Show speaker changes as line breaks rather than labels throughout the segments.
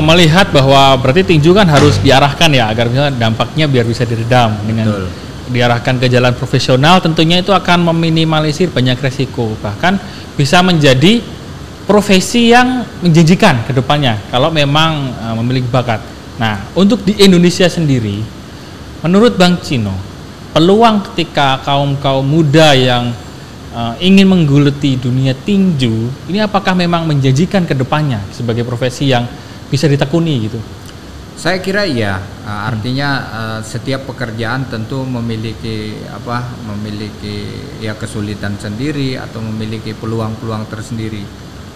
uh, melihat bahwa berarti tinju kan harus diarahkan ya agar misalnya dampaknya biar bisa diredam dengan
Betul.
diarahkan ke jalan profesional tentunya itu akan meminimalisir banyak resiko bahkan bisa menjadi profesi yang menjanjikan ke depannya kalau memang uh, memiliki bakat. Nah, untuk di Indonesia sendiri menurut Bang Cino peluang ketika kaum-kaum muda yang uh, ingin menggeluti dunia tinju ini apakah memang menjanjikan ke depannya sebagai profesi yang bisa ditekuni gitu?
Saya kira iya, Uh, artinya uh, setiap pekerjaan tentu memiliki apa, memiliki ya kesulitan sendiri atau memiliki peluang-peluang tersendiri.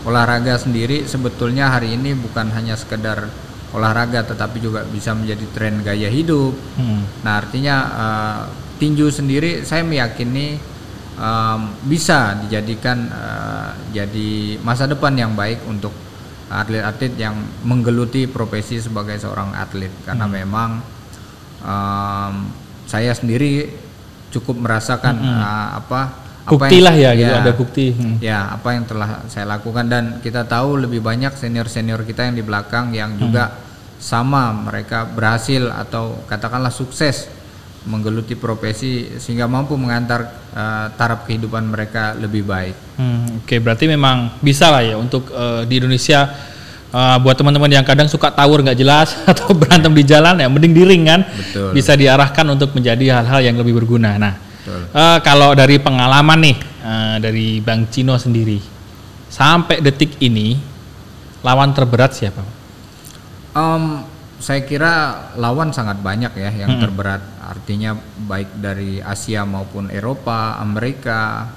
Olahraga sendiri sebetulnya hari ini bukan hanya sekedar olahraga, tetapi juga bisa menjadi tren gaya hidup.
Hmm.
Nah artinya uh, tinju sendiri saya meyakini um, bisa dijadikan uh, jadi masa depan yang baik untuk atlet-atlet yang menggeluti profesi sebagai seorang atlet karena
Hmm.
memang um, saya sendiri cukup merasakan
Hmm.
uh, apa
Bukti lah ya, gitu ada bukti. Hmm.
ya apa yang telah saya lakukan dan kita tahu lebih banyak senior senior kita yang di belakang yang juga sama mereka berhasil atau katakanlah sukses menggeluti profesi sehingga mampu mengantar eh, taraf kehidupan mereka lebih baik.
Hmm, Oke, berarti memang bisa lah ya untuk eh, di Indonesia eh, buat teman-teman yang kadang suka tawur nggak jelas atau berantem di jalan ya mending di ring kan
Betul.
bisa diarahkan untuk menjadi hal-hal yang lebih berguna. Nah,
Betul.
eh, kalau dari pengalaman nih eh, dari Bang Cino sendiri sampai detik ini lawan terberat siapa?
Em, saya kira lawan sangat banyak ya yang terberat artinya baik dari Asia maupun Eropa, Amerika,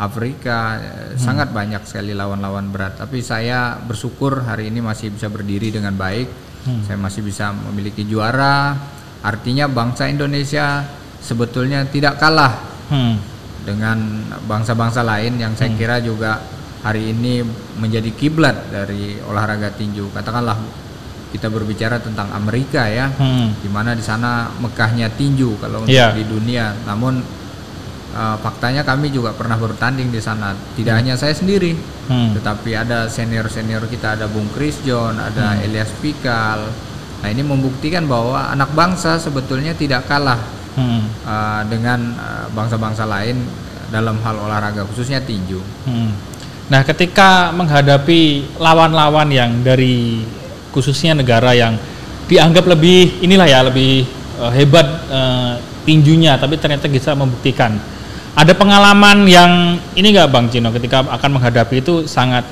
Afrika eh, sangat banyak sekali lawan-lawan berat. Tapi saya bersyukur hari ini masih bisa berdiri dengan baik. Saya masih bisa memiliki juara. Artinya bangsa Indonesia sebetulnya tidak kalah
Hmm.
dengan bangsa-bangsa lain yang saya kira juga hari ini menjadi kiblat dari olahraga tinju. Katakanlah kita berbicara tentang Amerika ya,
Hmm.
di mana di sana Mekahnya tinju kalau untuk
Iya.
di dunia. Namun eh, faktanya kami juga pernah bertanding di sana. Tidak hanya saya sendiri,
Hmm.
tetapi ada senior-senior kita, ada Bung Chris John, ada Elias Pikal. Nah ini membuktikan bahwa anak bangsa sebetulnya tidak kalah
Hmm.
uh, dengan uh, bangsa-bangsa lain dalam hal olahraga khususnya tinju.
Hmm. Nah, ketika menghadapi lawan-lawan yang dari khususnya negara yang dianggap lebih inilah ya lebih eh, hebat eh, tinjunya, tapi ternyata bisa membuktikan. Ada pengalaman yang ini nggak Bang Cino ketika akan menghadapi itu sangat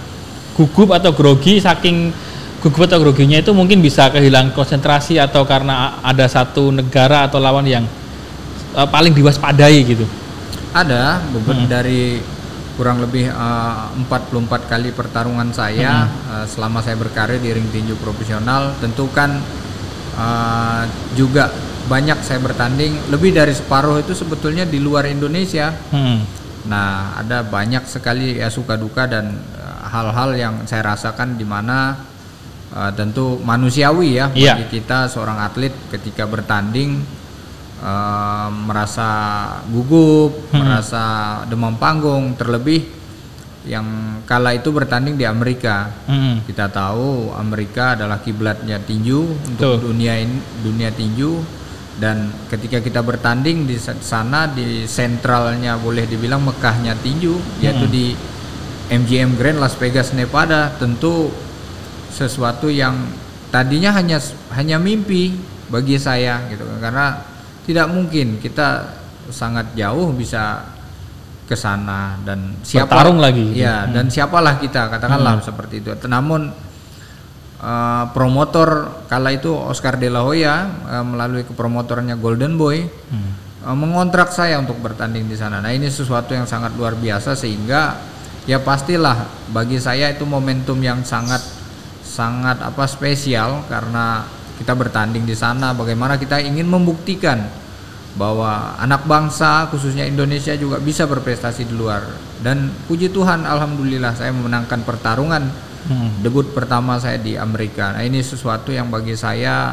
gugup atau grogi saking gugup atau groginya itu mungkin bisa kehilangan konsentrasi atau karena ada satu negara atau lawan yang eh, paling diwaspadai gitu.
Ada beberapa dari kurang lebih uh, 44 kali pertarungan saya uh, selama saya berkarir di ring tinju profesional. Tentu kan uh, juga banyak saya bertanding. Lebih dari separuh itu sebetulnya di luar Indonesia.
Hmm.
Nah, ada banyak sekali ya suka duka dan eh, hal-hal yang saya rasakan di mana eh, tentu manusiawi ya
Iya.
bagi kita seorang atlet ketika bertanding eh, merasa gugup,
Hmm.
merasa demam panggung, terlebih yang kala itu bertanding di Amerika.
Hmm.
Kita tahu Amerika adalah kiblatnya tinju untuk
Betul.
dunia ini, dunia tinju dan ketika kita bertanding di sa- sana di sentralnya boleh dibilang Mekahnya tinju yaitu
Hmm.
di MGM Grand Las Vegas Nevada tentu sesuatu yang tadinya hanya hanya mimpi bagi saya gitu karena tidak mungkin kita sangat jauh bisa ke sana dan siapa
Bertarung lagi gitu.
ya dan siapalah kita katakanlah seperti itu namun eh, promotor kala itu Oscar De La Hoya eh, melalui ke promotornya Golden Boy
Hmm.
eh, mengontrak saya untuk bertanding di sana. Nah ini sesuatu yang sangat luar biasa sehingga ya pastilah bagi saya itu momentum yang sangat sangat apa spesial karena kita bertanding di sana. Bagaimana kita ingin membuktikan bahwa anak bangsa khususnya Indonesia juga bisa berprestasi di luar dan puji Tuhan alhamdulillah saya memenangkan pertarungan
Hmm.
debut pertama saya di Amerika. Nah, ini sesuatu yang bagi saya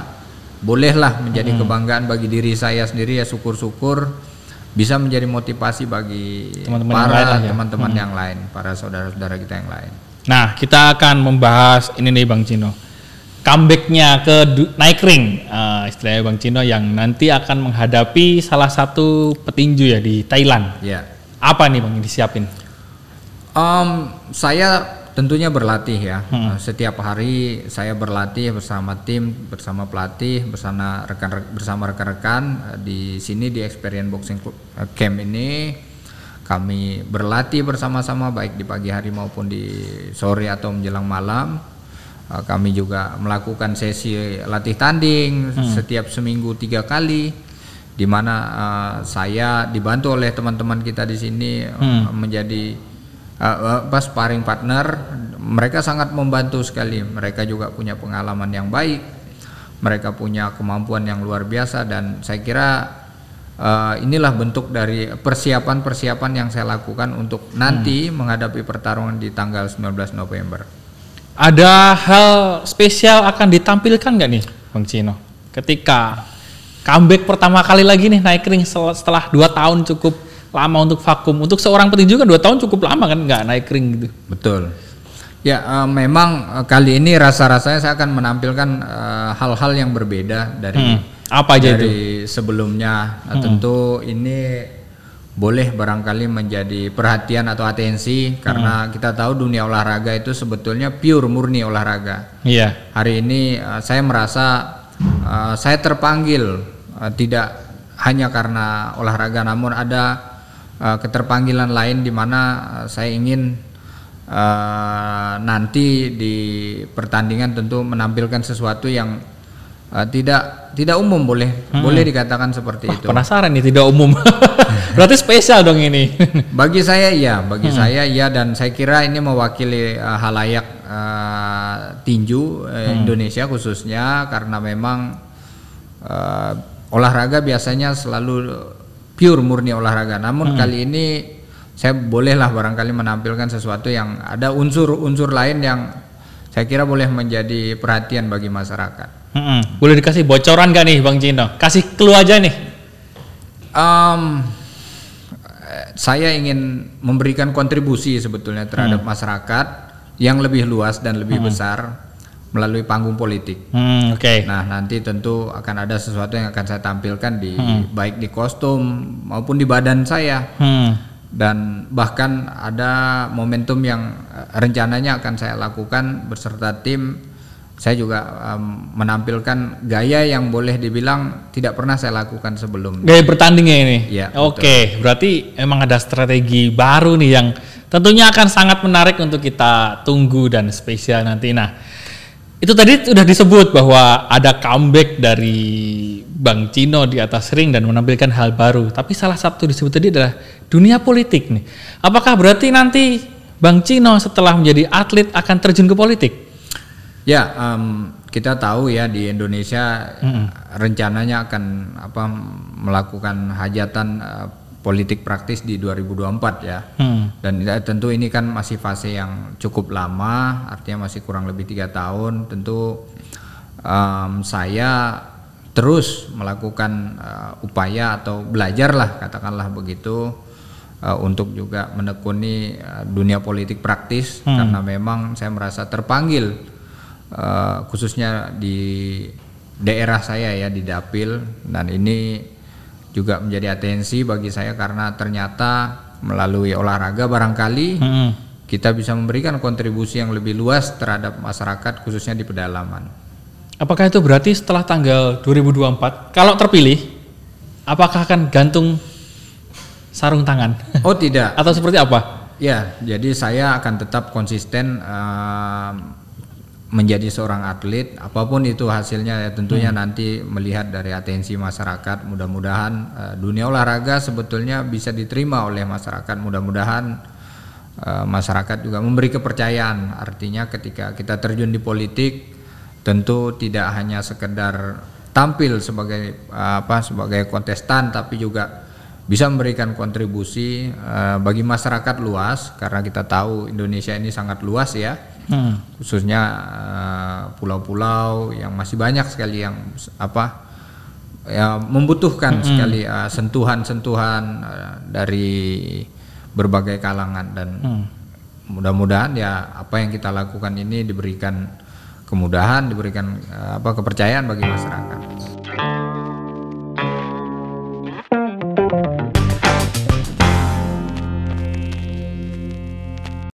bolehlah menjadi
Hmm.
kebanggaan bagi diri saya sendiri ya syukur-syukur bisa menjadi motivasi bagi
Teman-teman yang lain
para
lah ya.
teman-teman yang lain, para saudara-saudara kita yang lain.
Nah, kita akan membahas ini nih Bang Cino. Comebacknya ke naik ring uh, istilahnya Bang Cino yang nanti akan menghadapi salah satu petinju ya di Thailand.
Ya.
Apa nih Bang yang disiapin?
Um, saya tentunya berlatih ya. Hmm. Setiap hari saya berlatih bersama tim, bersama pelatih, bersama rekan bersama rekan-rekan di sini di Experience Boxing Camp ini kami berlatih bersama-sama baik di pagi hari maupun di sore atau menjelang malam. Uh, kami juga melakukan sesi latih tanding hmm. setiap seminggu tiga kali, di mana uh, saya dibantu oleh teman-teman kita di sini uh, hmm. menjadi uh, pas sparring partner. Mereka sangat membantu sekali. Mereka juga punya pengalaman yang baik. Mereka punya kemampuan yang luar biasa dan saya kira uh, inilah bentuk dari persiapan-persiapan yang saya lakukan untuk nanti hmm. menghadapi pertarungan di tanggal 19 November.
Ada hal spesial akan ditampilkan nggak nih, Bang Cino? Ketika comeback pertama kali lagi nih naik ring setelah dua tahun cukup lama untuk vakum. Untuk seorang petinju kan dua tahun cukup lama kan nggak naik ring gitu.
Betul. Ya uh, memang uh, kali ini rasa-rasanya saya akan menampilkan hal-hal uh, yang berbeda dari hmm
apa aja
dari itu? sebelumnya nah, hmm. tentu ini boleh barangkali menjadi perhatian atau atensi karena hmm. kita tahu dunia olahraga itu sebetulnya pure murni olahraga.
Iya.
Hari ini uh, saya merasa uh, saya terpanggil uh, tidak hanya karena olahraga namun ada uh, keterpanggilan lain di mana uh, saya ingin uh, nanti di pertandingan tentu menampilkan sesuatu yang uh, tidak tidak umum boleh hmm. boleh dikatakan seperti Wah, itu.
Penasaran nih tidak umum. Berarti spesial dong ini.
bagi saya iya, bagi hmm. saya iya dan saya kira ini mewakili uh, halayak uh, tinju uh, hmm. Indonesia khususnya karena memang uh, olahraga biasanya selalu pure murni olahraga. Namun hmm. kali ini saya bolehlah barangkali menampilkan sesuatu yang ada unsur-unsur lain yang saya kira boleh menjadi perhatian bagi masyarakat.
Hmm, boleh dikasih bocoran gak nih Bang Cino? Kasih clue aja nih.
Um, saya ingin memberikan kontribusi sebetulnya terhadap hmm. masyarakat yang lebih luas dan lebih hmm. besar melalui panggung politik.
Hmm, Oke. Okay.
Nah nanti tentu akan ada sesuatu yang akan saya tampilkan di hmm. baik di kostum maupun di badan saya. Hmm. Dan bahkan ada momentum yang eh, rencananya akan saya lakukan berserta tim saya juga um, menampilkan gaya yang boleh dibilang tidak pernah saya lakukan sebelum.
Gaya bertandingnya ini?
Ya
oke okay, berarti emang ada strategi baru nih yang tentunya akan sangat menarik untuk kita tunggu dan spesial nanti. Nah itu tadi sudah disebut bahwa ada comeback dari Bang Cino di atas ring dan menampilkan hal baru. Tapi salah satu disebut tadi adalah dunia politik nih. Apakah berarti nanti Bang Cino setelah menjadi atlet akan terjun ke politik
Ya, um, kita tahu ya di Indonesia mm-hmm. rencananya akan apa melakukan hajatan uh, politik praktis di 2024 ya. Mm. Dan ya, tentu ini kan masih fase yang cukup lama, artinya masih kurang lebih tiga tahun. Tentu um, saya terus melakukan uh, upaya atau belajar lah katakanlah begitu uh, untuk juga menekuni uh, dunia politik praktis hmm. karena memang saya merasa terpanggil uh, khususnya di daerah saya ya di Dapil dan ini juga menjadi atensi bagi saya karena ternyata melalui olahraga barangkali hmm. kita bisa memberikan kontribusi yang lebih luas terhadap masyarakat khususnya di pedalaman.
Apakah itu berarti setelah tanggal 2024 kalau terpilih apakah akan gantung sarung tangan?
Oh tidak.
Atau seperti apa?
Ya, jadi saya akan tetap konsisten uh, menjadi seorang atlet apa pun itu hasilnya ya tentunya hmm. nanti melihat dari atensi masyarakat mudah-mudahan uh, dunia olahraga sebetulnya bisa diterima oleh masyarakat. Mudah-mudahan uh, masyarakat juga memberi kepercayaan. Artinya ketika kita terjun di politik tentu tidak hanya sekedar tampil sebagai uh, apa sebagai kontestan tapi juga bisa memberikan kontribusi uh, bagi masyarakat luas. Karena kita tahu Indonesia ini sangat luas ya hmm. khususnya eh, pulau-pulau uh, yang masih banyak sekali yang apa ya membutuhkan hmm. sekali uh, sentuhan-sentuhan uh, dari berbagai kalangan dan hmm. mudah-mudahan ya apa yang kita lakukan ini diberikan kemudahan, diberikan uh, apa kepercayaan bagi masyarakat.